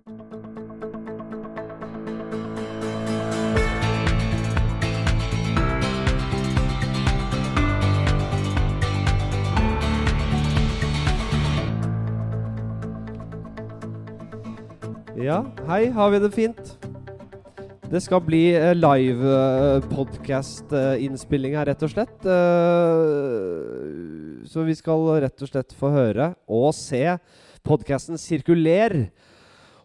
Ja, hei, har vi det fint? Det skal bli eh, live eh, podcast-innspilling her, rett og slett. Eh, så vi skal rett og slett få høre og se podkasten Sirkuler.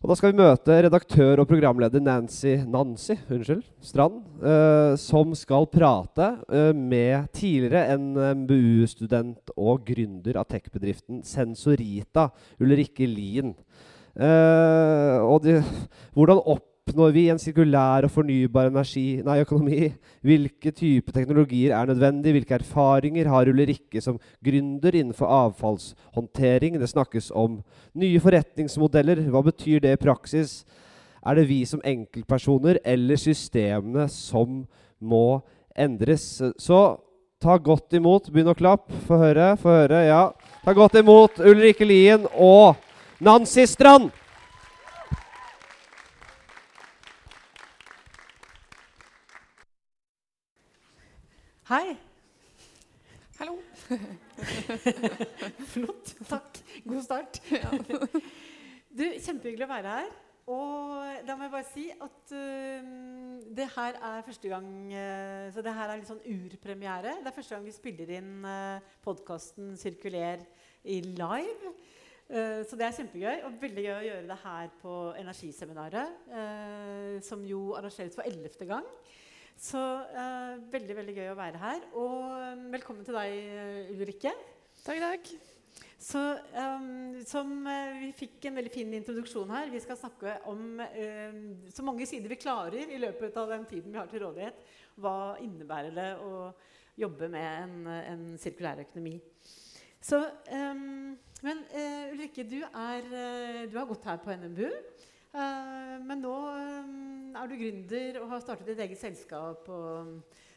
Og da skal vi møte redaktør og programleder Nancy, Nancy unnskyld, Strand, eh, som skal prate eh, med tidligere NMBU-student og gründer av tech-bedriften Sensorita, Ulrikke Lien. Eh, og de, hvordan oppnår vi en sirkulær og fornybar energi, nei, økonomi? Hvilke typer teknologier er nødvendig? Hvilke erfaringer har Ulrikke som gründer innenfor avfallshåndtering? Det snakkes om nye forretningsmodeller. Hva betyr det i praksis? Er det vi som enkeltpersoner eller systemene som må endres? Så ta godt imot. Begynn å klappe. Få høre. Få høre. Ja. Ta godt imot Ulrikke Lien og Nancy Strand. Hei. Hallo. Flott. Takk. God start. Du, Kjempehyggelig å være her. Og da må jeg bare si at uh, det her er første gang uh, Så det her er litt sånn urpremiere. Det er første gang vi spiller inn uh, podkasten 'Sirkuler' i live. Uh, så det er kjempegøy. Og veldig gøy å gjøre det her på Energiseminaret. Som jo arrangeres for ellevte gang. Så uh, veldig veldig gøy å være her. Og um, velkommen til deg, Ulrikke. Takk, takk. Så, um, som uh, Vi fikk en veldig fin introduksjon her. Vi skal snakke om uh, så mange sider vi klarer i løpet av den tiden vi har til rådighet. Hva innebærer det å jobbe med en, en sirkulær økonomi? Så, um, men uh, Ulrikke, du, er, du, har gått her på NMBU. Men nå um, er du gründer og har startet ditt eget selskap.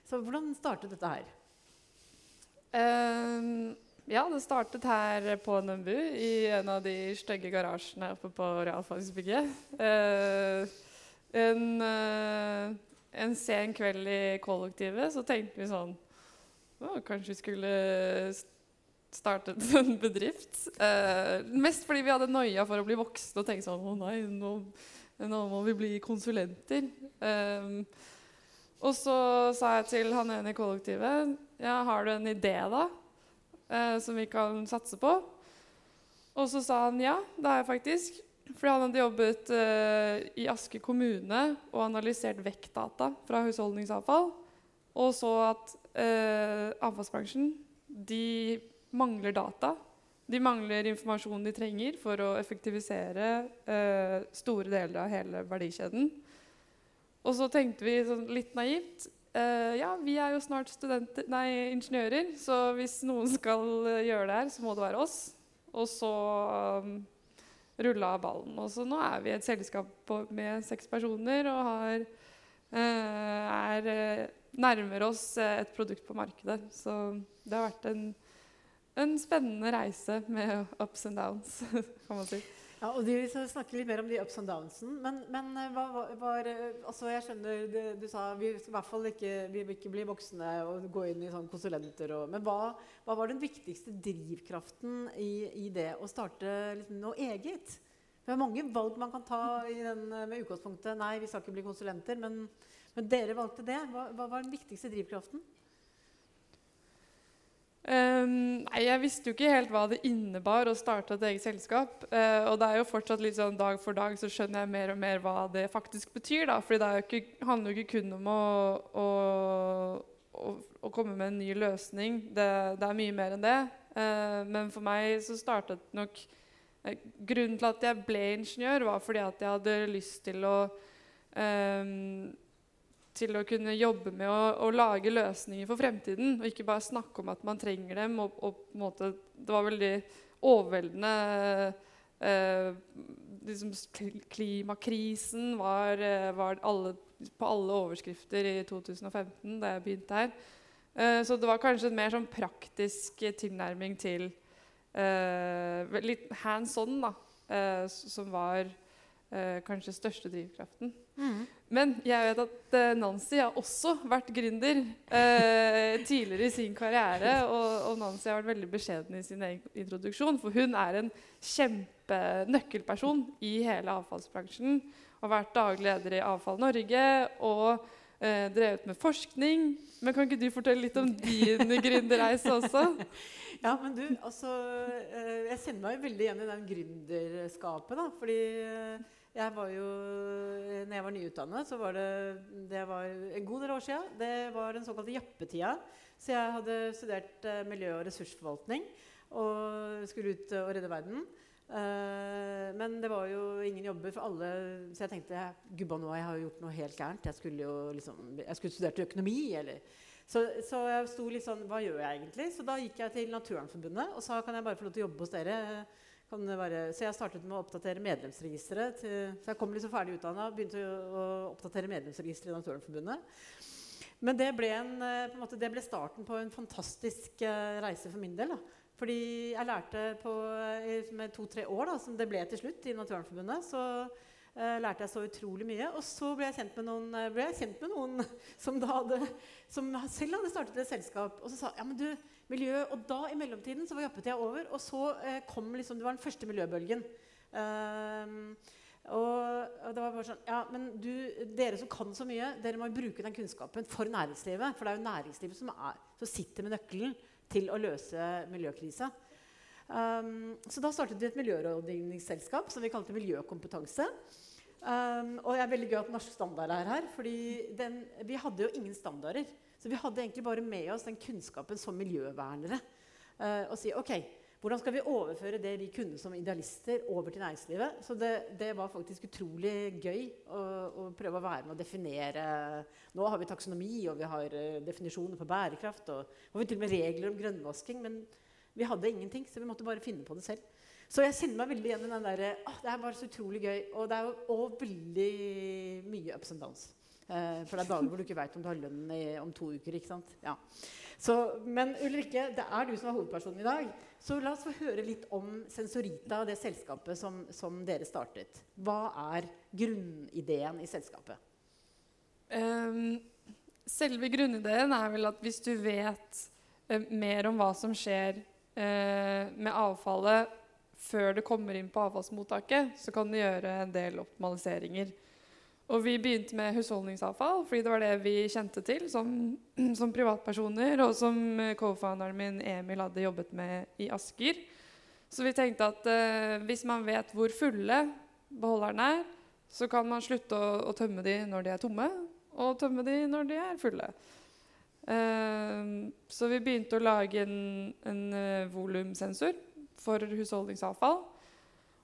Så hvordan startet dette her? Um ja, det startet her på Nømbu, i en av de stygge garasjene oppe på realfagsbygget. Uh, en, uh, en, sen kveld i kollektivet så tenkte vi sånn Kanskje vi skulle startet en bedrift. Uh, mest fordi vi hadde noia for å bli voksne og tenke sånn Å nei, nå, nå må vi bli konsulenter. og så sa jeg til han ene i kollektivet Ja, har du en idé, da? eh, som vi kan satse på. Og så sa han ja, det har jeg faktisk. Fordi han hadde jobbet eh, i Aske kommune og analysert vektdata fra husholdningsavfall. Og så at eh, avfallsbransjen de mangler data. De mangler informasjonen de trenger for å effektivisere eh, store deler av hele verdikjeden. Og så tenkte vi sånn litt naivt eh, ja, vi er jo snart nei, ingeniører, så hvis noen skal uh, gjøre det her, så må det være oss. Og så um, rulla ballen. Og så nå er vi et selskap på, med seks personer og har, eh, er, nærmer oss et produkt på markedet. Så det har vært en, en spennende reise med ups and downs, kan man si. Ja, og Vi skal snakke litt mer om de ups and downsen. Men, men eh, hva var eh, altså Jeg skjønner det, du sa vi skal i hvert fall ikke, vi vil ikke bli voksne og gå inn i sånn konsulenter. Og, men hva, hva, var den viktigste drivkraften i, i det å starte liksom, noe eget? Det er mange valg man kan ta den, med utgangspunktet Nei, vi skal ikke bli konsulenter. Men, men dere valgte det. Hva, hva var den viktigste drivkraften? Um, nei, Jeg visste jo ikke helt hva det innebar å starte et eget selskap. Uh, og det er jo fortsatt litt sånn dag for dag så skjønner jeg mer og mer hva det faktisk betyr. da, fordi det ikke, handler jo ikke kun om å, å, å, å, komme med en ny løsning. Det, det er mye mer enn det. Uh, men for meg så startet nok uh, Grunnen til at jeg ble ingeniør, var fordi at jeg hadde lyst til å um, til å kunne jobbe med å, å, lage løsninger for fremtiden. Og ikke bare snakke om at man trenger dem. Og, og måte, det var veldig overveldende eh, liksom, Klimakrisen var, eh, var alle, på alle overskrifter i 2015 da jeg begynte her. Eh, så det var kanskje en mer sånn praktisk tilnærming til eh, Litt hands on, da, eh, som var kanskje største drivkraften. Men jeg vet at eh, Nancy har også vært gründer eh, tidligere i sin karriere. Og, og, Nancy har vært veldig beskjeden i sin introduksjon, for hun er en kjempenøkkelperson i hele avfallsbransjen. Har vært daglig leder i Avfall Norge og eh, drevet med forskning. Men kan ikke du fortelle litt om din gründerreise også? Ja, men du, altså eh, Jeg kjenner meg veldig igjen i den gründerskapet, da. Fordi eh, jeg var jo når jeg var nyutdannet, så var det Det var en god del år siden. Det var den såkalte jappetida. Så jeg hadde studert uh, miljø- og ressursforvaltning og skulle ut uh, og redde verden. Uh, men det var jo ingen jobber for alle, så jeg tenkte gubba nå, jeg har gjort noe helt gærent. Jeg skulle jo liksom, jeg skulle studert økonomi. eller... Så, så, jeg sto litt sånn Hva gjør jeg egentlig? Så da gikk jeg til Naturvernforbundet og sa kan jeg bare få lov til å jobbe hos dere. Være, så jeg startet med å oppdatere medlemsregisteret. Så jeg kom liksom ferdig utdanna og begynte å, oppdatere medlemsregisteret i Naturvernforbundet. Men det ble, en, eh, en måte, det ble, starten på en fantastisk uh, reise for min del. Da. Fordi jeg lærte på med to-tre år, da, som det ble til slutt i Naturvernforbundet, så uh, lærte jeg så utrolig mye. Og så ble jeg kjent med noen, kjent med noen som, hadde, som, selv hadde startet et selskap. Og så sa ja, men du, miljø. Og da i mellomtiden så var jappetida over, og så eh, kom liksom, det var den første miljøbølgen. Uh, og, og, det var bare sånn Ja, men du, dere som kan så mye, dere må bruke den kunnskapen for næringslivet. For det er jo næringslivet som, er, som sitter med nøkkelen til å løse miljøkrisa. Um, så da startet vi et miljørådgivningsselskap som vi kalte Miljøkompetanse. Um, og jeg er veldig gøy at Norsk Standard er her, fordi vi hadde jo ingen standarder. Så vi hadde egentlig bare med oss den kunnskapen som miljøvernere. Uh, og si ok, hvordan skal vi overføre det vi kunne som idealister, over til næringslivet? Så det, det var faktisk utrolig gøy å, å, prøve å være med å definere Nå har vi taksonomi, og vi har uh, definisjoner på bærekraft, og, og vi til og med regler om grønnvasking. Men vi hadde ingenting, så vi måtte bare finne på det selv. Så jeg kjenner meg veldig igjen i den derre Det er bare så utrolig gøy. Og det er jo og veldig mye ups and downs. Uh, for det er dager hvor du ikke veit om du har lønn om to uker. ikke sant? Ja. Så, men Ulrikke, det er du som er hovedpersonen i dag. Så la oss få høre litt om Sensorita, det selskapet som, som dere startet. Hva er grunnideen i selskapet? Um, selve grunnideen er vel at hvis du vet uh, mer om hva som skjer uh, med avfallet før det kommer inn på avfallsmottaket, så kan du gjøre en del optimaliseringer. Og vi begynte med husholdningsavfall fordi det var det vi kjente til som, som privatpersoner, og som co-founderen min Emil hadde jobbet med i Asker. Så vi tenkte at eh, hvis man vet hvor fulle beholderne er, så kan man slutte å, å, tømme de når de er tomme, og tømme de når de er fulle. Eh, så vi begynte å lage en, en uh, volumsensor for husholdningsavfall.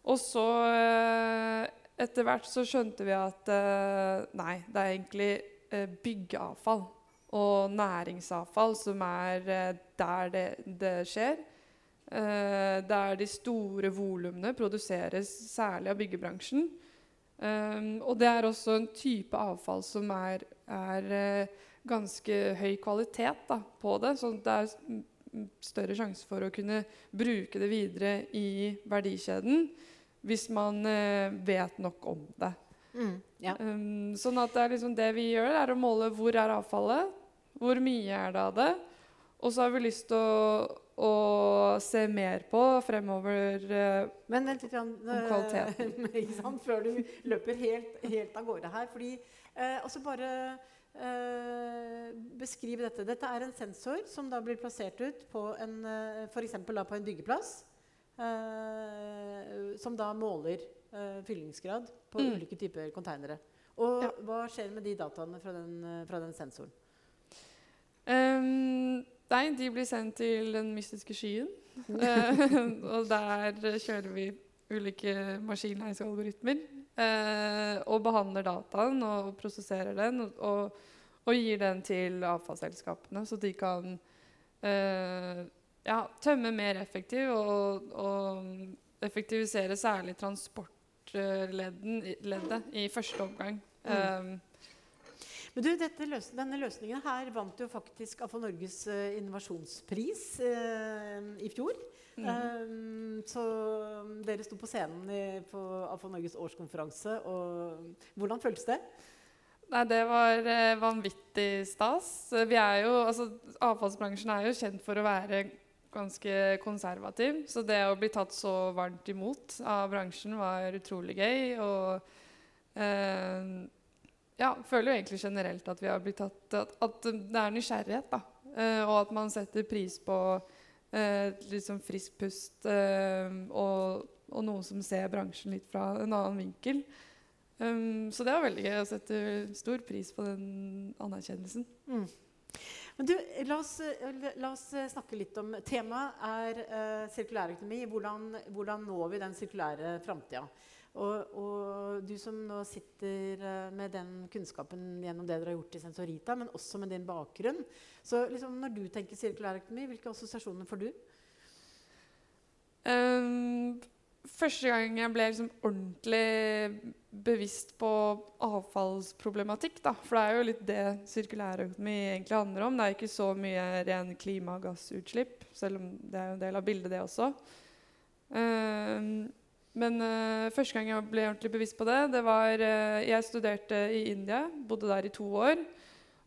Og så etter hvert så skjønte vi at uh, nei, det er egentlig uh, byggeavfall og næringsavfall som er uh, der det, det skjer. der de store volumene produseres, særlig av byggebransjen. Og det er også en type avfall som er, er ganske høy kvalitet da, på det. Så det er større sjanse for å kunne bruke det videre i verdikjeden hvis man eh, vet nok om det. Mm, ja. um, sånn at det er liksom det vi gjør, er å måle hvor er avfallet, hvor mye er det av det. Og så har vi lyst til å, å se mer på fremover uh, Men vent litt, om kvaliteten. Før du løper helt, helt, av gårde her. Fordi uh, også bare uh, beskriv dette. Dette er en sensor som da blir plassert ut på en, uh, for på en byggeplass. Eh, som da måler eh, fyllingsgrad på mm. ulike typer konteinere. Og ja. hva skjer med de dataene fra den, eh, fra den sensoren? Um, nei, de blir sendt til den mystiske skyen. og der kjører vi ulike maskinlæringsalgoritmer. Uh, og behandler dataen og prosesserer den og, og, og, gir den til avfallsselskapene, så de kan uh, ja, tømme mer effektiv og, og effektivisere særlig transportleddet i første omgang. Mm. Um, Men du, løs denne løsningen her vant jo faktisk AFA Norges uh, innovasjonspris uh, i fjor. Mm. Um, så dere sto på scenen i, på AFA Norges årskonferanse. Og hvordan føltes det? Nei, Det var eh, vanvittig stas. Vi er jo, altså, avfallsbransjen er jo kjent for å være ganske konservativ. Så det å bli tatt så varmt imot av bransjen var utrolig gøy. Og eh, ja, føler jo egentlig generelt at vi har blitt tatt At, at det er nysgjerrighet, da. Eh, og at man setter pris på eh, sånn frisk pust eh, og, og, noen som ser bransjen litt fra en annen vinkel. Um, så det var veldig gøy å sette stor pris på den anerkjennelsen. Mm. Men du, la oss, la oss, snakke litt om Temaet er eh, sirkulærøkonomi. Hvordan, hvordan når vi den sirkulære framtida? Og, og, du som nå sitter uh, med den kunnskapen gjennom det dere har gjort i Sensorita, men også med din bakgrunn. Så liksom, når du tenker sirkulærøkonomi, hvilke assosiasjoner får du? Um, første gang jeg ble liksom ordentlig bevisst på avfallsproblematikk, da. For det er jo litt det sirkulærøkonomi egentlig handler om. Det er ikke så mye ren klimagassutslipp, selv om det er en del av bildet, det også. Um, men uh, første gang jeg ble ordentlig bevisst på det, det var uh, Jeg studerte i India, bodde der i to år.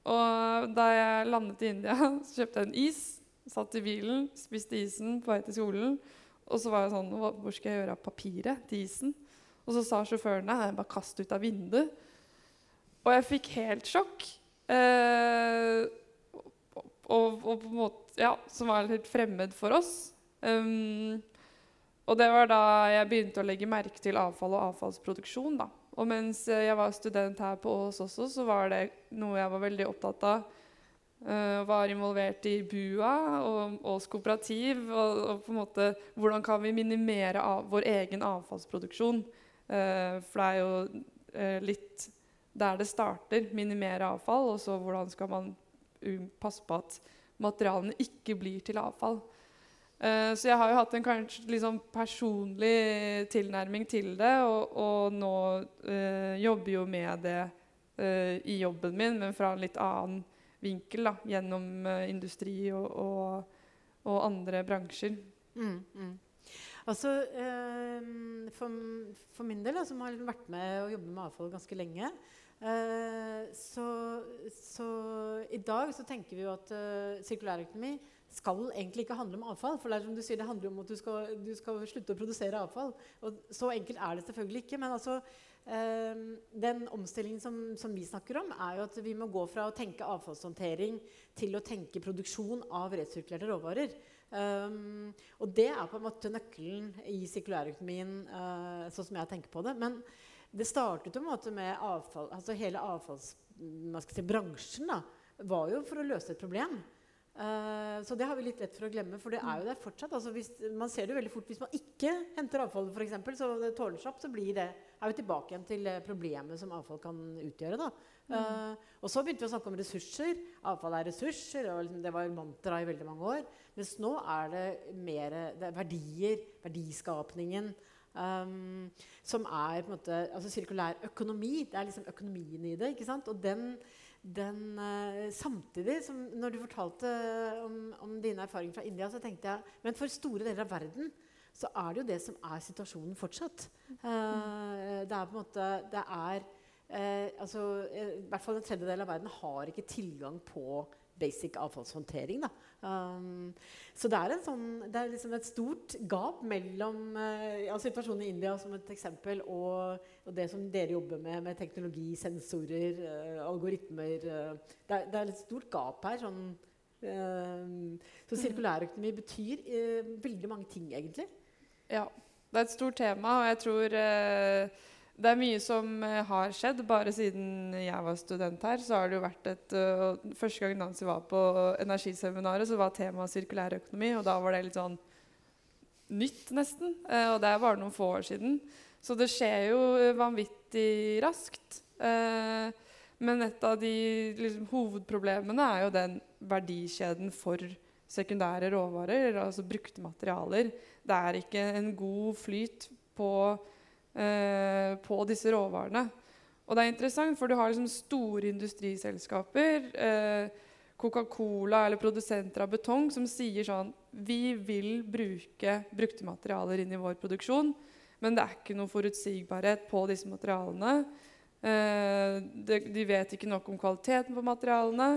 Og da jeg landet i India, så kjøpte jeg en is, satt i bilen, spiste isen på vei til skolen. Og så var jeg sånn Hvor skal jeg gjøre av papiret til isen? Og så sa sjåføren nei, bare kast ut av vinduet. Og jeg fikk helt sjokk. Eh, og, og, på en måte, ja, Som var litt fremmed for oss. Um, og det var da jeg begynte å legge merke til avfall og avfallsproduksjon. da. Og mens jeg var student her på Ås også, så var det noe jeg var veldig opptatt av. Uh, var involvert i BUA og Ås kooperativ. Og, og, på en måte hvordan kan vi minimere av, vår egen avfallsproduksjon? Uh, for det er jo uh, litt der det starter. Minimere avfall. Og så hvordan skal man passe på at materialene ikke blir til avfall. Så jeg har jo hatt en kanskje liksom personlig tilnærming til det, og, og nå jobber jo med det i jobben min, men fra en litt annen vinkel, da, gjennom industri og, og, og, andre bransjer. Mm, mm. Altså, for, for, min del, som har vært med og jobbet med avfall ganske lenge, så, så, i dag så tenker vi jo at sirkulærøkonomi skal egentlig ikke handle om avfall. For det er som du sier, det handler om at du skal, du skal slutte å produsere avfall. Og så enkelt er det selvfølgelig ikke. Men altså, eh, den omstillingen som, som, vi snakker om, er jo at vi må gå fra å tenke avfallshåndtering til å tenke produksjon av resirkulerte råvarer. Um, og det er på en måte nøkkelen i sirkulærøkonomien, uh, sånn som jeg tenker på det. Men det startet måte med avfall, altså hele avfallsbransjen var jo for å løse et problem. Uh, så det har vi litt lett for å glemme, for det er jo der fortsatt. Altså hvis, man ser det jo veldig fort hvis man ikke henter avfall, f.eks., så det tåler så blir det, er vi tilbake igjen til problemet som avfall kan utgjøre. da. Uh, og så begynte vi å snakke om ressurser. Avfall er ressurser. og liksom, Det var mantra i veldig mange år. Mens nå er det mer det er verdier, verdiskapningen, um, som er på en måte, altså sirkulær økonomi. Det er liksom økonomien i det. ikke sant? Og den den, uh, samtidig som når du fortalte om, om, dine erfaringer fra India, så tenkte jeg men for store deler av verden så er det jo det som er situasjonen fortsatt. Uh, det er på en måte det er, uh, altså, I hvert fall en tredjedel av verden har ikke tilgang på basic avfallshåndtering. Um, så det er, sånn, det er liksom et stort gap mellom uh, ja, situasjonen i India som et eksempel og, og, det som dere jobber med, med teknologi, sensorer, uh, algoritmer. Uh, det, er, det, er, et stort gap her. Sånn, så sirkulærøkonomi betyr veldig mange ting, egentlig. Ja. Det er et stort tema, og jeg tror det er mye som uh, har skjedd. Bare siden jeg var student her, så har det jo vært et uh, Første gang Nancy var på energiseminaret, så var temaet sirkulær økonomi. Og da var det litt sånn nytt, nesten. Uh, og det er bare noen få år siden. Så det skjer jo vanvittig raskt. men et av de liksom, hovedproblemene er jo den verdikjeden for sekundære råvarer, altså brukte materialer. Det er ikke en god flyt på Eh, på disse råvarene. Og det er interessant, for du har liksom store industriselskaper. Eh, Coca-Cola eller produsenter av betong som sier sånn Vi vil bruke brukte materialer inn i vår produksjon, men det er ikke noe forutsigbarhet på disse materialene. Eh, de, de, vet ikke nok om kvaliteten på materialene.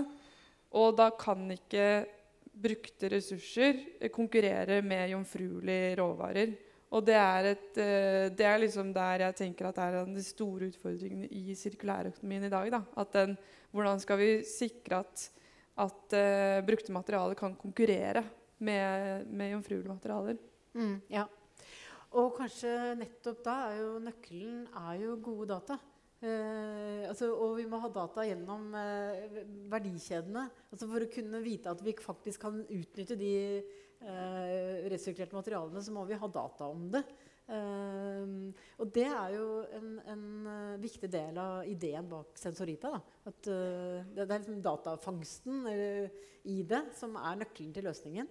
Og da kan ikke brukte ressurser konkurrere med jomfruelige råvarer. Og det er, et, eh, det er liksom der jeg tenker at det er de store utfordringene i sirkulærøkonomien i dag. Da. Den, hvordan skal vi sikre at, at uh, brukte materialer kan konkurrere med, med jomfruelige materialer? Mm, ja. Og kanskje nettopp da er jo nøkkelen er jo gode data. Eh, altså, og vi må ha data gjennom eh, verdikjedene altså for å kunne vite at vi faktisk kan utnytte de eh, resirkulerte materialene, så må vi ha data om det. Uh, og det er jo en, en uh, viktig del av ideen bak Sensorita. Da. At uh, det, er liksom datafangsten i det som er nøkkelen til løsningen.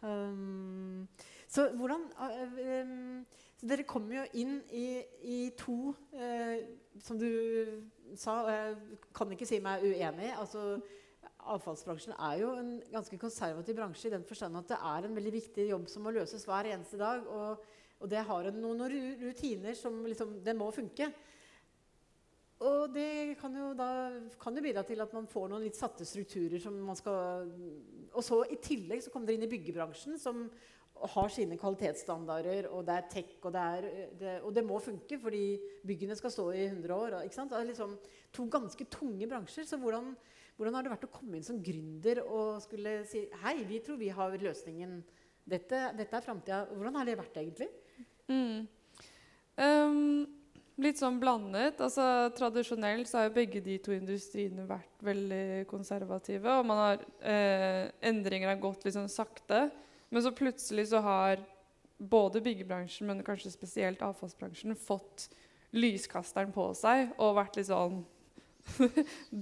Um, så hvordan um, så Dere kommer jo inn i, i to Som du sa, og jeg kan ikke si meg uenig altså avfallsbransjen er jo en ganske konservativ bransje i den forstand at det er en veldig viktig jobb som må løses hver eneste dag. Og, og det har noen rutiner som liksom, det må funke. Og det kan jo, da, kan jo bidra til at man får noen litt satte strukturer som man skal Og så i tillegg så kommer dere inn i byggebransjen, som har sine kvalitetsstandarder, og det er tech, og det, er, det, og det må funke fordi byggene skal stå i 100 år. Ikke sant? Det er liksom to ganske tunge bransjer. Så hvordan, hvordan har det vært å komme inn som gründer og skulle si Hei, vi tror vi har løsningen. Dette, dette er framtida. Hvordan har det vært egentlig? Mm. Um, litt sånn blandet. Altså, tradisjonelt så har jo begge de to industriene vært veldig konservative. Og man har, eh, endringer har gått litt sånn sakte. Men så plutselig så har både byggebransjen, men kanskje spesielt avfallsbransjen, fått lyskasteren på seg og vært litt sånn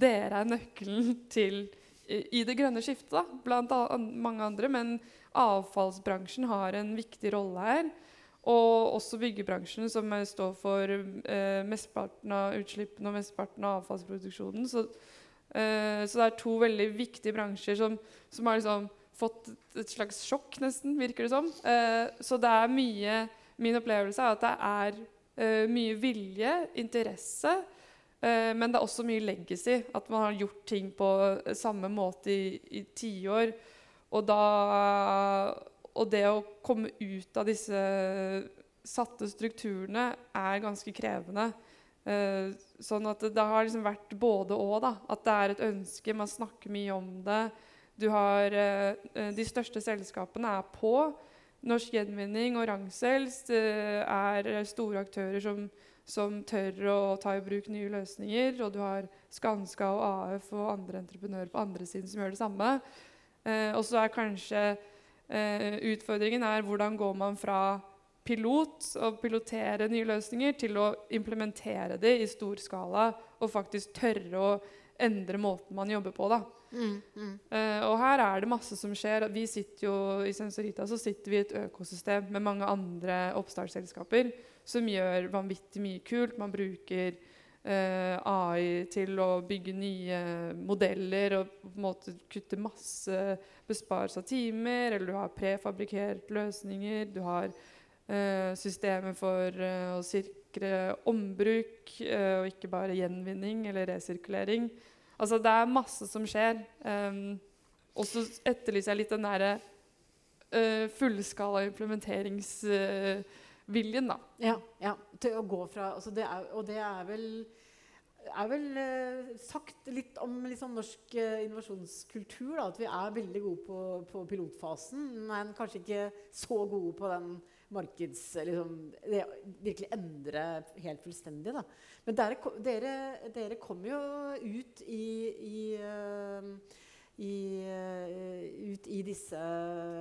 Dere er nøkkelen til i det grønne skiftet, da, blant mange andre. Men avfallsbransjen har en viktig rolle her. Og også byggebransjen, som står for eh, mesteparten av utslippene og mesteparten av avfallsproduksjonen. Så, eh, så, det er to veldig viktige bransjer som, som, har liksom fått et slags sjokk, nesten, virker det som. Eh, så det er mye Min opplevelse er at det er eh, mye vilje, interesse, Eh, men det er også mye legacy. At man har gjort ting på samme måte i tiår. Og, og det å komme ut av disse satte strukturene er ganske krevende. Eh, sånn at det, det har liksom vært både og. At det er et ønske, man snakker mye om det. Du har De største selskapene er på. Norsk Gjenvinning og Rangselst er store aktører som som tør å ta i bruk nye løsninger. Og du har Skanska og AF og andre entreprenører på andre siden som gjør det samme. Eh, og så er kanskje eh, utfordringen er hvordan går man fra pilot og pilotere nye løsninger til å implementere det i stor skala og faktisk tørre å endre måten man jobber på. da. Mm, mm. Uh, og her er det masse som skjer. Vi sitter jo I Sensorita så sitter vi i et økosystem med mange andre oppstartsselskaper som gjør vanvittig mye kult. Man bruker uh, AI til å bygge nye modeller og på en måte kutte masse besparelse av timer. Eller du har prefabrikert løsninger. Du har uh, systemer for å å sikre ombruk, eh, og ikke bare gjenvinning eller resirkulering. Altså, det er masse som skjer. Um, og så etterlyser jeg litt den derre uh, fullskala implementeringsviljen, Uh, da. Ja, ja, til å gå fra altså det er, Og det er vel, er vel eh, sagt litt om liksom, norsk eh, innovasjonskultur. Da, at vi er veldig gode på, på, pilotfasen, men kanskje ikke så gode på den markeds... Liksom, det virkelig endre helt fullstendig. Da. Men dere, dere, dere kommer jo ut i, i uh, i, uh, ut i disse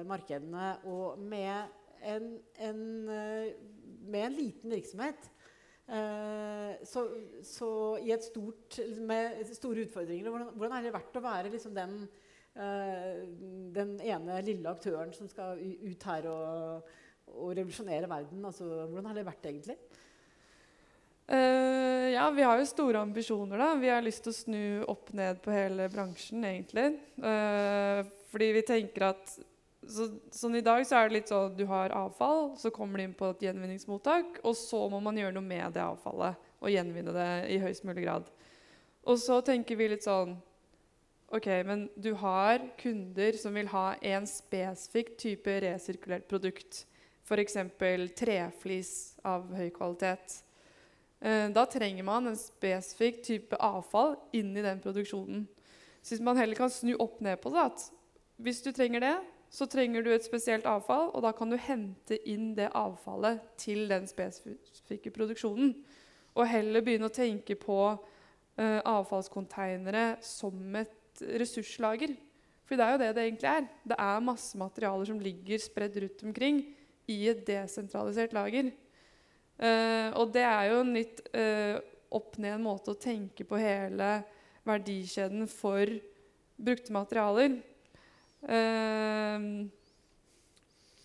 markedene og med en, en, eh, med en liten virksomhet så, så, i et stort med store utfordringer Hvordan, hvordan er det verdt å være liksom den, den ene lille aktøren som skal ut her og, og revolusjonere verden? Altså, hvordan har det vært egentlig? Uh, ja, vi har jo store ambisjoner, da. Vi har lyst til å snu opp ned på hele bransjen, egentlig. Uh, fordi vi tenker at så, Sånn i dag så er det litt sånn du har avfall, så kommer det inn på et gjenvinningsmottak, og så må man gjøre noe med det avfallet og gjenvinne det i høyest mulig grad. Og så tenker vi litt sånn Ok, men du har kunder som vil ha en spesifikk type resirkulert produkt. F.eks. treflis av høy kvalitet. Eh, da trenger man en spesifikk type avfall inn i den produksjonen. Så hvis man heller kan snu opp ned på det at hvis du trenger det, så trenger du et spesielt avfall, og da kan du hente inn det avfallet til den spesifikke produksjonen. Og heller begynne å tenke på uh, avfallskonteinere som et ressurslager. For det er jo det det egentlig er. Det er masse materialer som ligger spredd rundt omkring i et desentralisert lager. Uh, og det er jo en litt uh, opp ned en måte å tenke på hele verdikjeden for brukte materialer. Uh,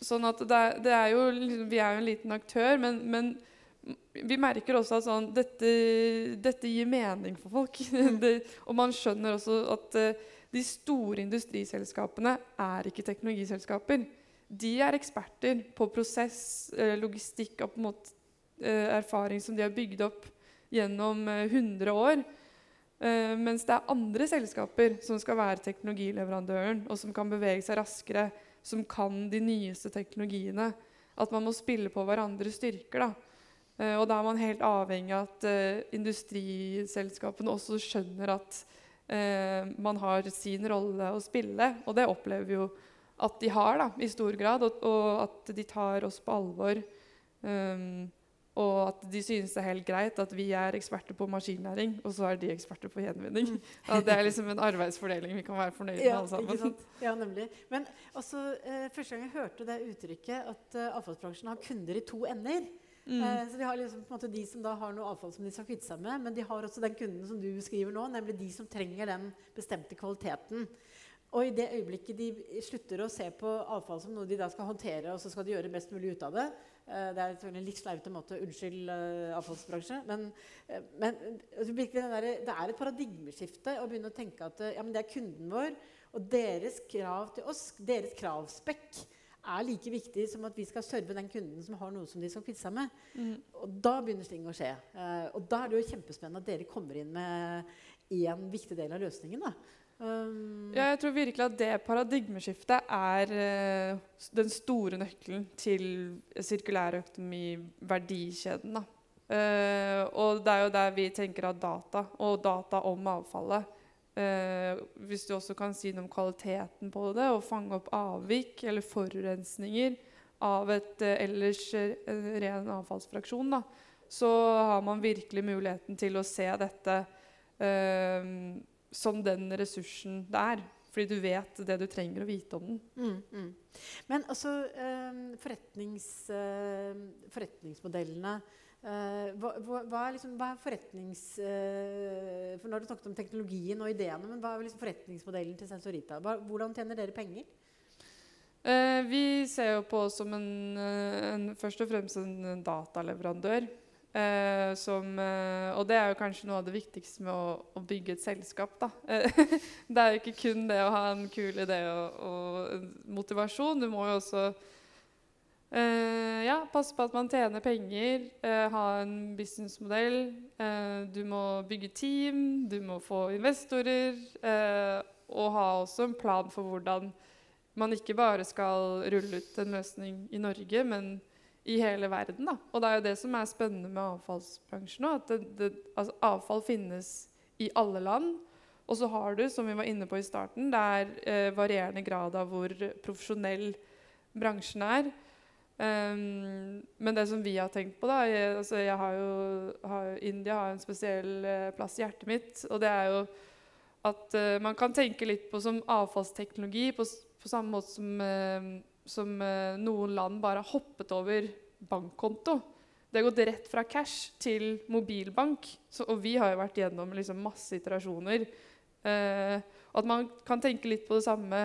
sånn at det er, det er jo, Vi er jo en liten aktør, men, men vi merker også at sånn, dette, dette, gir mening for folk. Mm. det, og man skjønner også at uh, de store industriselskapene er ikke teknologiselskaper. De er eksperter på prosess, uh, logistikk og uh, erfaring som de har bygd opp gjennom 100 år. mens det er andre selskaper som skal være teknologileverandøren, og som kan bevege seg raskere, som kan de nyeste teknologiene. At man må spille på hverandres styrker. da. Og da er man helt avhengig av at industriselskapene også skjønner at man har sin rolle å spille. Og det opplever vi jo at de har da, i stor grad, og, og at de tar oss på alvor. Um, og at de synes det er helt greit at vi er eksperter på maskinlæring, og så er de eksperter på gjenvinning. Mm. At det er liksom en arbeidsfordeling vi kan være fornøyd med ja, alle sammen. Ja, nemlig. Men også, eh, første gang jeg hørte det uttrykket at eh, avfallsbransjen har kunder i to ender, Mm. Eh, så de har liksom, på en måte, de som da har noe avfall som de skal kvitte seg med, men de har også den kunden som du beskriver nå, nemlig de som trenger den bestemte kvaliteten. Og i det øyeblikket de slutter å se på avfall som noe de da skal håndtere, og så skal de gjøre mest mulig ut av det uh, Det er en litt sleivete måte. Unnskyld, uh, avfallsbransje. Men, uh, men der, det er et paradigmeskifte å begynne å tenke at ja, det er kunden vår, og deres krav til oss, deres kravspekk, er like viktig som at vi skal serve den kunden som har noe som de skal kvitte seg med. Mm. Og da begynner ting å skje. Og da er det jo kjempespennende at dere kommer inn med én viktig del av løsningen. da. Um, ja, jeg tror virkelig at det paradigmeskiftet er uh, den store nøkkelen til sirkulærøkonomi-verdikjeden. Uh, og det er jo der vi tenker at data, og data om avfallet, uh, hvis du også kan si noe om kvaliteten på det, og fange opp avvik eller forurensninger av et ellers ren avfallsfraksjon, da, så har man virkelig muligheten til å se dette eh, som den ressursen det er. Fordi du vet det du trenger å vite om den. Mm, mm. Men altså eh, forretnings, eh, Forretningsmodellene Uh, hva, hva, er liksom, hva, er forretnings... Uh, for Nå har du snakket om teknologien og ideene, men hva er liksom forretningsmodellen til Sensorita? Hva, hvordan tjener dere penger? Uh, vi ser jo på oss som en, en, først og fremst en dataleverandør. Som, og det er jo kanskje noe av det viktigste med å, å bygge et selskap. Da. det er jo ikke kun det å ha en kul idé og, og motivasjon. Du må jo også Uh, ja, passe på at man tjener penger, uh, ha en businessmodell. Uh, du må bygge team, du må få investorer. og ha også en plan for hvordan man ikke bare skal rulle ut en løsning i Norge, men i hele verden. Da. Og det er jo det som er spennende med avfallsbransjen. At det, det, altså, avfall finnes i alle land. Og så har du, som vi var inne på i starten, det er varierende grad av hvor profesjonell bransjen er. Um, men det som vi har tenkt på da, jeg, altså jeg har jo, har, India har en spesiell eh, plass i hjertet mitt. Og det er jo at eh, man kan tenke litt på som avfallsteknologi på, på samme måte som, uh, som noen land bare har hoppet over bankkonto. Det har gått rett fra cash til mobilbank. Så, og vi har jo vært gjennom liksom, masse iterasjoner. at man kan tenke litt på det samme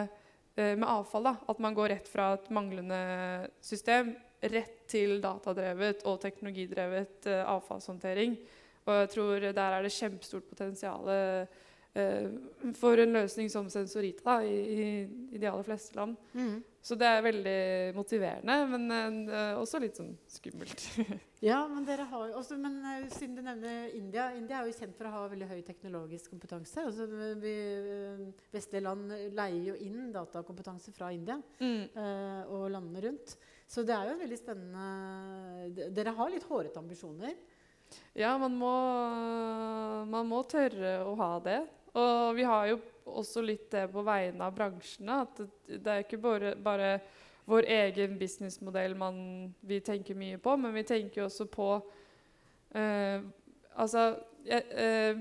Eh, med avfall. Da. At man går rett fra et manglende system rett til datadrevet og teknologidrevet eh, avfallshåndtering. Og jeg tror der er det kjempestort potensial eh, for en løsning som Sensorita da, i, i, i, de aller fleste land. Mm. Så det er veldig motiverende, men uh, også litt sånn skummelt. ja, men, dere har, også, men uh, siden du nevner India India er jo kjent for å ha veldig høy teknologisk kompetanse. Altså, vi, uh, vestlige land leier jo inn datakompetanse fra India mm. og landene rundt. Så det er jo veldig spennende Dere har litt hårete ambisjoner. Ja, man må, man må tørre å ha det. Og vi har jo også litt det på vegne av bransjene. At det, er ikke bare, bare vår egen businessmodell vi tenker mye på, men vi tenker også på eh, Altså jeg eh,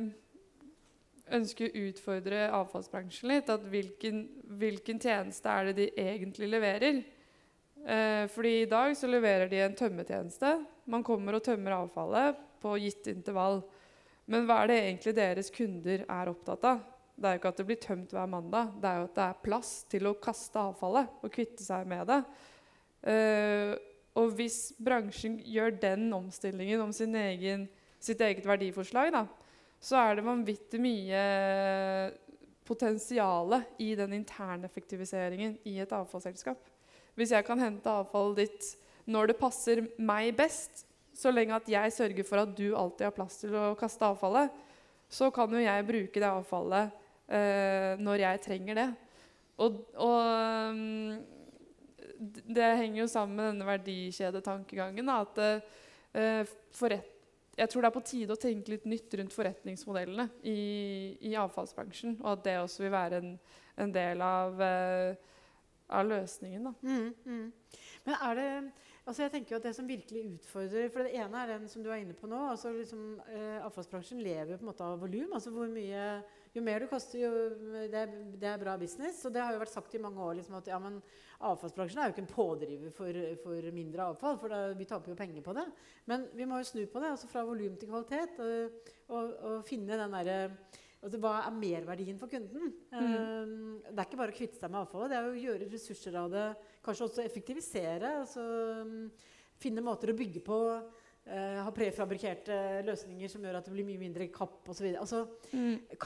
ønsker å utfordre avfallsbransjen litt. At hvilken, hvilken, tjeneste er det de egentlig leverer? Eh, fordi i dag så leverer de en tømmetjeneste. Man kommer og tømmer avfallet på gitt intervall. Men hva er det egentlig deres kunder er opptatt av? Det er jo ikke at det blir tømt hver mandag, det er jo at det er plass til å kaste avfallet og kvitte seg med det. Uh, og hvis bransjen gjør den omstillingen om egen, sitt eget verdiforslag, da, så er det vanvittig mye potensial i den interne effektiviseringen i et avfallsselskap. Hvis jeg kan hente avfallet ditt når det passer meg best, så lenge at jeg sørger for at du alltid har plass til å kaste avfallet, så kan jo jeg bruke det avfallet eh, når jeg trenger det. Og, og um, det henger jo sammen med denne verdikjedetankegangen. at eh, forret, Jeg tror det er på tide å tenke litt nytt rundt forretningsmodellene i, i avfallsbransjen. Og at det også vil være en, en del av, eh, av løsningen. Mm, mm. Men er det Altså jeg tenker jo at Det som virkelig utfordrer For det ene er den som du er inne på nå. altså liksom, eh, Avfallsbransjen lever på en måte av volum. Altså hvor mye, jo mer du koster, jo det det er, bra business. Og det har jo vært sagt i mange år liksom, at ja, men avfallsbransjen er jo ikke en pådriver for, for mindre avfall. For da, vi taper jo penger på det. Men vi må jo snu på det. altså Fra volum til kvalitet. Og, og, og finne den derre Altså, hva er merverdien for kunden? Mm. Um, det er ikke bare å kvitte seg med avfallet. Det er å gjøre ressurser av det. Kanskje også effektivisere. Altså, um, finne måter å bygge på. Uh, ha prefabrikerte løsninger som gjør at det blir mye mindre kapp osv. Altså, mm.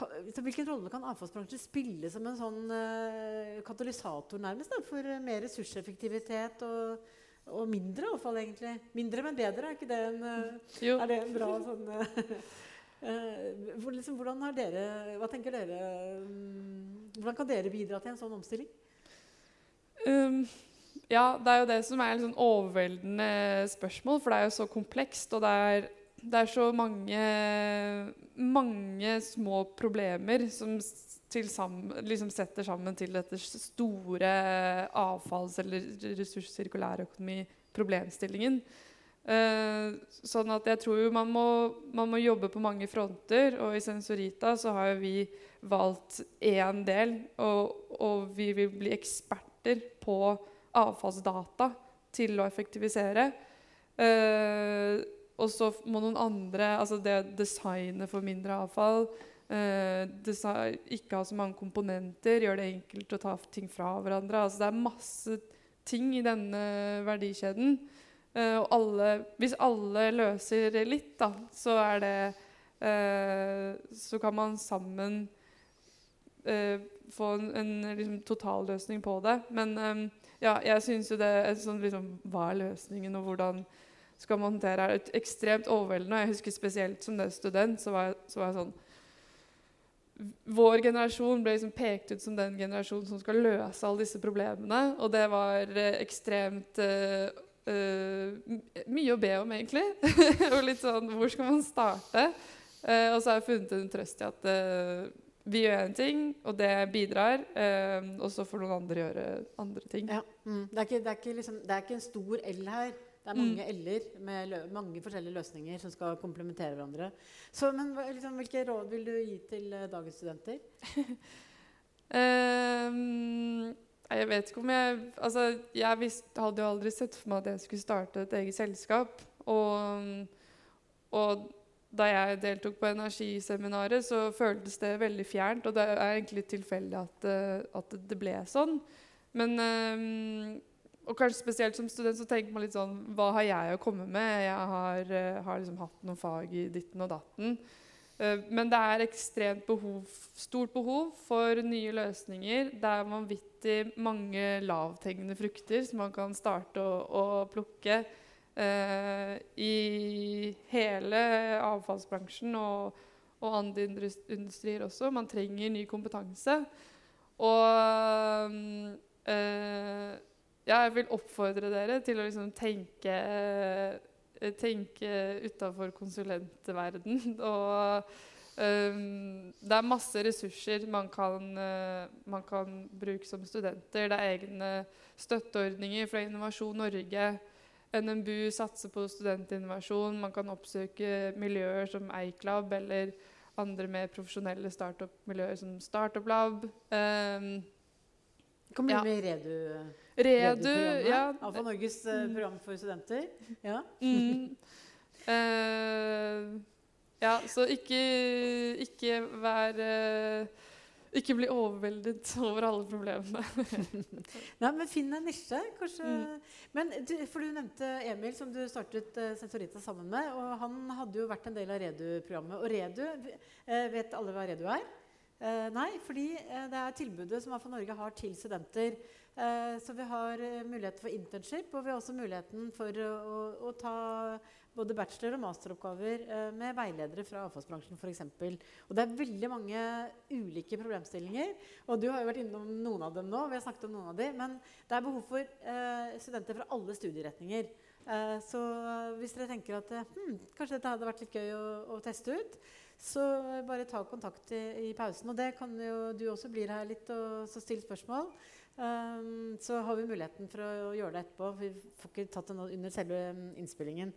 hvilken rolle kan avfallsbransjen spille som en sånn uh, katalysator nærmest da, for uh, mer ressurseffektivitet og, og, mindre avfall, egentlig? Mindre, men bedre, er ikke det en, er det en bra sånn Eh, hvor, liksom, hvordan har dere, hva tenker dere um, Hvordan kan dere bidra til en sånn omstilling? Um, ja, det er jo det som er et sånn overveldende spørsmål, for det er jo så komplekst. Og det er, det er så mange, mange små problemer som sammen, liksom setter sammen til dette store avfalls- eller ressurssirkulærøkonomi-problemstillingen. Uh, sånn at jeg tror man må, man må, jobbe på mange fronter. Og i Sensorita så har vi valgt én del, og, og, vi vil bli eksperter på avfallsdata til å effektivisere. Eh, og så må noen andre Altså det designet for mindre avfall. Eh, design, ikke ha så mange komponenter, gjøre det enkelt å ta ting fra hverandre. Altså det er masse ting i denne verdikjeden. Eh, og alle, hvis alle løser litt, da, så er det uh, Så kan man sammen uh, få en, en liksom, totalløsning på det. Men um, ja, jeg syns jo det sånn liksom, Hva er løsningen, og hvordan skal man håndtere det? er Ekstremt overveldende. Jeg husker spesielt som student, så var jeg, så var jeg sånn vår generasjon ble liksom pekt ut som den generasjonen som skal løse alle disse problemene. Og det var eh, ekstremt uh, Uh, mye å be om, egentlig. og litt sånn Hvor skal man starte? Uh, og så har jeg funnet en trøst i at vi gjør en ting, og det bidrar. og så får noen andre gjøre andre ting. Ja. Mm. Det, er ikke, det, er ikke liksom, det, er ikke, en stor L her. Det er mange mm. L-er med mange forskjellige løsninger som skal komplementere hverandre. Så, men liksom, Hvilke råd vil du gi til dagens studenter? um, Jeg vet ikke om jeg Altså, jeg visst, hadde jo aldri sett for meg at jeg skulle starte et eget selskap. Og, og da jeg deltok på energiseminaret, så føltes det veldig fjernt. Og det er egentlig tilfeldig at, at, det ble sånn. Men, og kanskje spesielt som student så tenker man litt sånn Hva har jeg å komme med? Jeg har, uh, har liksom hatt noen fag i ditten og datten. Men det er ekstremt behov, stort behov for nye løsninger. Det er vanvittig mange lavthengende frukter som man kan starte å, å plukke i hele avfallsbransjen og, og andre industrier også. Man trenger ny kompetanse. Og ja, jeg vil oppfordre dere til å liksom tenke, uh, tenke utafor konsulentverden. Og um, det er masse ressurser man kan, man kan, bruke som studenter. Det er egne støtteordninger fra Innovasjon Norge. NMBU satser på studentinnovasjon. Man kan oppsøke miljøer som Eiklab eller andre mer profesjonelle startup-miljøer som Startup Lab. Um, kan bli ja. med i Redu. Redu, ja. Alfa Norges uh, program for studenter. Ja. Mm. Uh, ja, så ikke, ikke vær uh, ikke bli overveldet over alle problemene. Nei, men Finn en nisje, kanskje. Mm. Men du, for du nevnte Emil, som du startet uh, Sensorita sammen med. og Han hadde jo vært en del av Redu-programmet. Og Redu, uh, vet alle hva Redu er? Uh, nei, fordi det er tilbudet som AFA Norge har til studenter. så vi har mulighet for internship, og vi har også muligheten for å, å, å ta både bachelor- og masteroppgaver eh, med veiledere fra avfallsbransjen f.eks. Og det er veldig mange ulike problemstillinger. Og du har jo vært innom noen av dem nå. vi har snakket om noen av dem, Men det er behov for eh, studenter fra alle studieretninger. Eh, så hvis dere tenker at hm, kanskje dette hadde vært litt gøy å, å teste ut, så bare ta kontakt i, i, pausen. Og det kan jo du også blir her litt og så stille spørsmål. Um, så har vi muligheten for å gjøre det etterpå. Vi får ikke tatt det under selve innspillingen.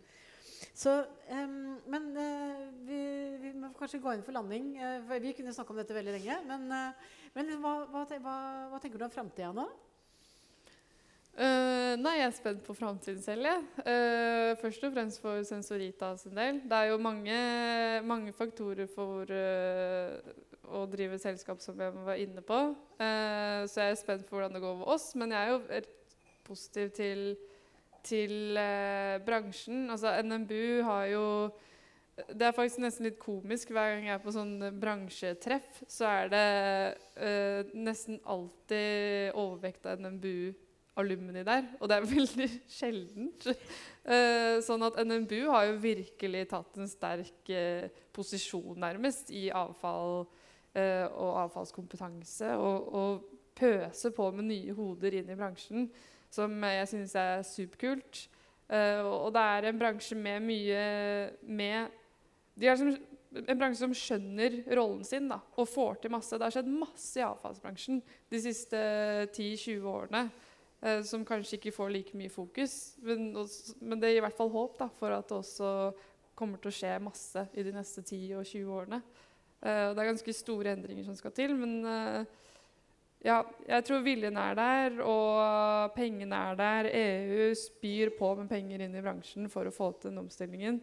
Så, um, men uh, vi, vi, må kanskje gå inn for landing. Uh, vi kunne snakke om dette veldig lenge. Men, uh, men hva, hva, hva, hva, tenker du om framtida nå? nei, jeg er spent på framtiden selv. Ja. først og fremst for Sensorita sin del. Det er jo mange, mange faktorer for å drive selskap som jeg var inne på. så jeg er spent på hvordan det går med oss. Men jeg er jo positiv til til eh, bransjen. Altså NMBU har jo Det er faktisk nesten litt komisk. Hver gang jeg er på sånn bransjetreff, så er det eh, nesten alltid overvekt av NMBU-alumni der. Og det er veldig sjeldent. Eh, sånn at NMBU har jo virkelig tatt en sterk eh, posisjon, nærmest, i avfall eh, og avfallskompetanse. Og, og pøser på med nye hoder inn i bransjen som jeg synes er superkult. Uh, og det er en bransje med mye med De er som, en bransje som skjønner rollen sin da, og får til masse. Det har skjedd masse i avfallsbransjen de siste 10-20 årene uh, som kanskje ikke får like mye fokus. Men, men, det gir i hvert fall håp da, for at det også kommer til å skje masse i de neste 10 og 20 årene. Uh, det er ganske store endringer som skal til, men ja, jeg tror viljen er der, og pengene er der. EU spyr på med penger inn i bransjen for å få til den omstillingen.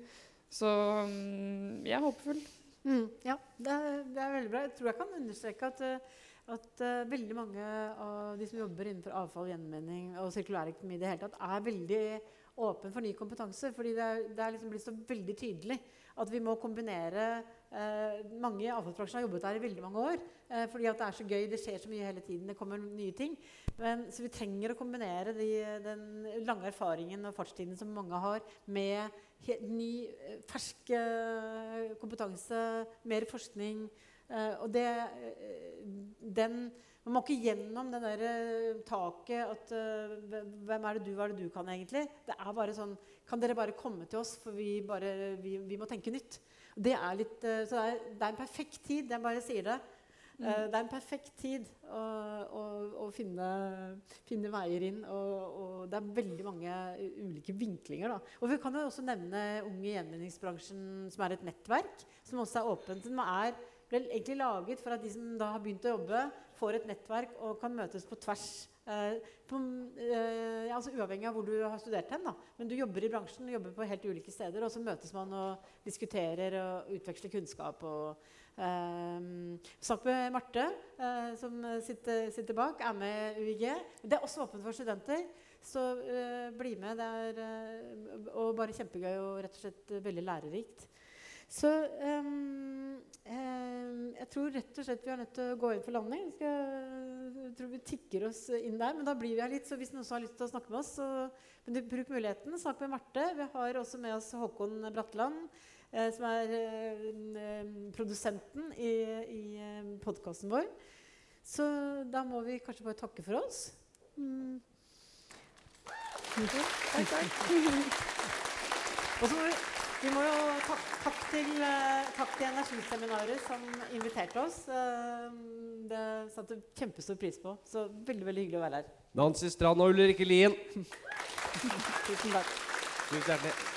Så um, jeg er håpefull. Mm, ja, det er, det er, veldig bra. Jeg tror jeg kan understreke at, eh, at uh, veldig mange av de som jobber innenfor avfall, gjenvinning og sirkulærøkonomi i det hele tatt, er veldig åpen for ny kompetanse. fordi det er, det er liksom blitt så veldig tydelig at vi må kombinere mange i avfallsbransjen har jobbet der i veldig mange år. Eh, fordi at det er så gøy, det skjer så mye hele tiden. Det kommer nye ting. Men, så vi trenger å kombinere de, den lange erfaringen og fartstiden som mange har, med ny, eh, fersk eh, kompetanse, mer forskning. Eh, og det, eh, den man må ikke gjennom det der taket at uh, Hvem er det du, hva er det du kan egentlig? Det er bare sånn Kan dere bare komme til oss, for vi, bare, vi, vi må tenke nytt. Det er litt, eh, så det er, det er, en perfekt tid. Jeg bare sier det. Mm. Eh, det er en perfekt tid å, å, å finne, finne, veier inn. Og, og, det er veldig mange ulike vinklinger. Da. Og vi kan jo også nevne Unge i gjenvinningsbransjen, som er et nettverk som også er åpent. Som er, ble egentlig laget for at de som da har begynt å jobbe, får et nettverk og kan møtes på tvers Eh, på, altså uavhengig av hvor du har studert hen. Da. Men du jobber i bransjen, jobber på helt ulike steder, og så møtes man og diskuterer og utveksler kunnskap. og Um, Snakk med Marte, uh, som sitter, sitter, bak, er med UiG. Det er også åpent for studenter. Så uh, bli med. Det er uh, og bare kjempegøy og rett og slett veldig lærerikt. Så um, um, jeg tror rett og slett vi er nødt til å gå inn for landing. Jeg tror vi tikker oss inn der, men da blir vi her litt. Så hvis noen har lyst til å snakke med oss, så men bruk muligheten. Snakk med Marte. Vi har også med oss Håkon Bratteland. Eh, som er eh, eh, produsenten i, i podkasten vår. Så da må vi kanskje bare takke for oss. Mm. Takk, takk. Og så må vi, vi må jo tak, takk, til, eh, takk til Energiseminaret som inviterte oss. Eh, det satte kjempestor pris på. Så veldig veldig hyggelig å være her. Nancy Strand og Ulrikke Lien. Tusen takk. Tusen hjertelig.